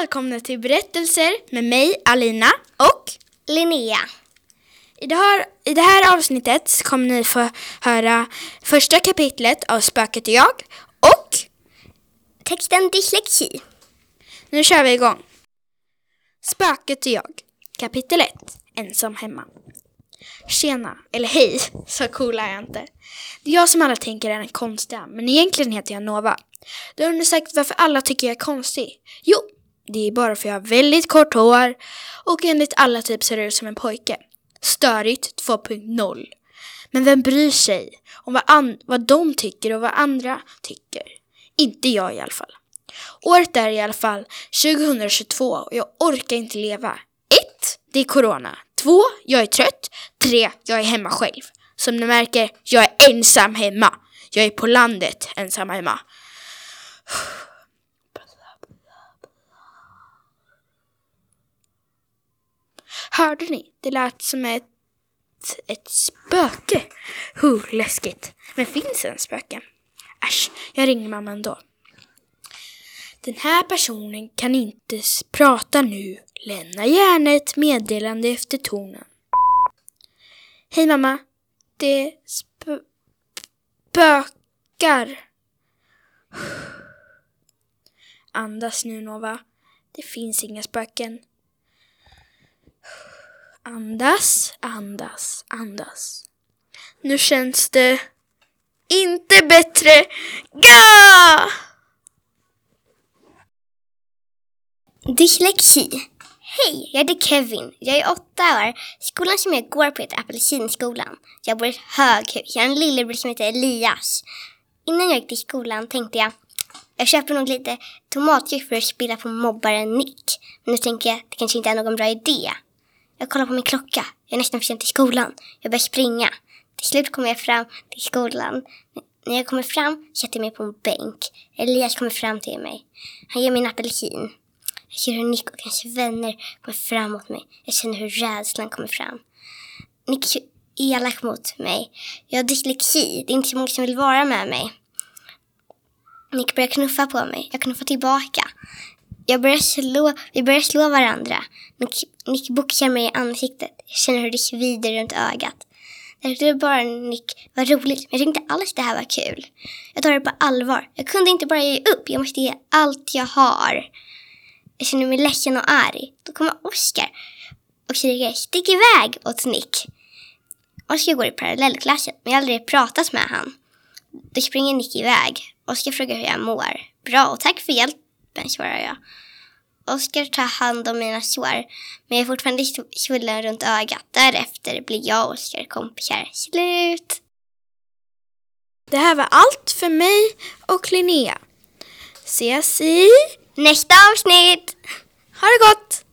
välkomna till Berättelser med mig, Alina och Linnea. i det, här, i det här avsnittet kommer ni få höra första kapitlet av Spöket och jag och Texten dyslexi. nu kör vi igång. Spöket och jag, kapitel 1, ensam hemma. Tjena, eller hej, så cool är jag inte. Det är jag som alla tänker är den konstiga, men egentligen heter jag Nova. Du undrar säkert varför alla tycker jag är konstig. Jo, det är bara för jag har väldigt kort hår och enligt alla typ ser det ut som en pojke. Störigt 2.0. Men vem bryr sig om vad, an- vad de tycker och vad andra tycker? Inte jag i alla fall. Året är i alla fall 2022 och jag orkar inte leva. 1. Det är corona. 2. Jag är trött. 3. Jag är hemma själv. Som ni märker, jag är ensam hemma. Jag är på landet ensam hemma. Hörde ni? Det lät som ett, ett spöke. Hur läskigt. Men finns det en spöke? Äsch, jag ringer mamma ändå. Den här personen kan inte prata nu. Lämna gärna ett meddelande efter tonen. Hej mamma. Det spökar. Andas nu Nova. Det finns inga spöken. Andas, andas, andas. Nu känns det inte bättre. Ga! Dyslexi. Hej, jag heter Kevin. Jag är åtta år. Skolan som jag går på heter Apelsinskolan. Jag bor i ett höghus. Jag har en lillebror som heter Elias. Innan jag gick till skolan tänkte jag jag köper nog lite tomatjuice för att spilla på mobbaren Nick. Men nu tänker jag att det kanske inte är någon bra idé. Jag kollar på min klocka. Jag är nästan för sent till skolan. Jag börjar springa. Till slut kommer jag fram till skolan. När jag kommer fram sätter jag mig på en bänk. Elias kommer fram till mig. Han ger mig en apelsin. Jag ser hur Nick och hans vänner kommer fram mot mig. Jag känner hur rädslan kommer fram. Nick är så elak mot mig. Jag har dyslexi. Det är inte så många som vill vara med mig. Nick börjar knuffa på mig. Jag knuffar tillbaka. Jag börjar slå, vi börjar slå varandra. Nick, Nick boxar mig i ansiktet. Jag känner hur det svider runt ögat. Jag tyckte bara Nick var roligt, men jag tyckte inte alls det här var kul. Jag tar det på allvar. Jag kunde inte bara ge upp. Jag måste ge allt jag har. Jag känner mig ledsen och arg. Då kommer Oskar och säger stick iväg åt Nick. Oskar går i parallellklassen, men jag har aldrig pratat med han. Då springer Nick iväg. Oskar frågar hur jag mår. Bra och tack för hjälpen, svarar jag. Oskar tar hand om mina sår, men jag är fortfarande svullen runt ögat. Därefter blir jag och Oskar kompisar. Slut! Det här var allt för mig och Linnea. Ses i... Nästa avsnitt! Ha det gott!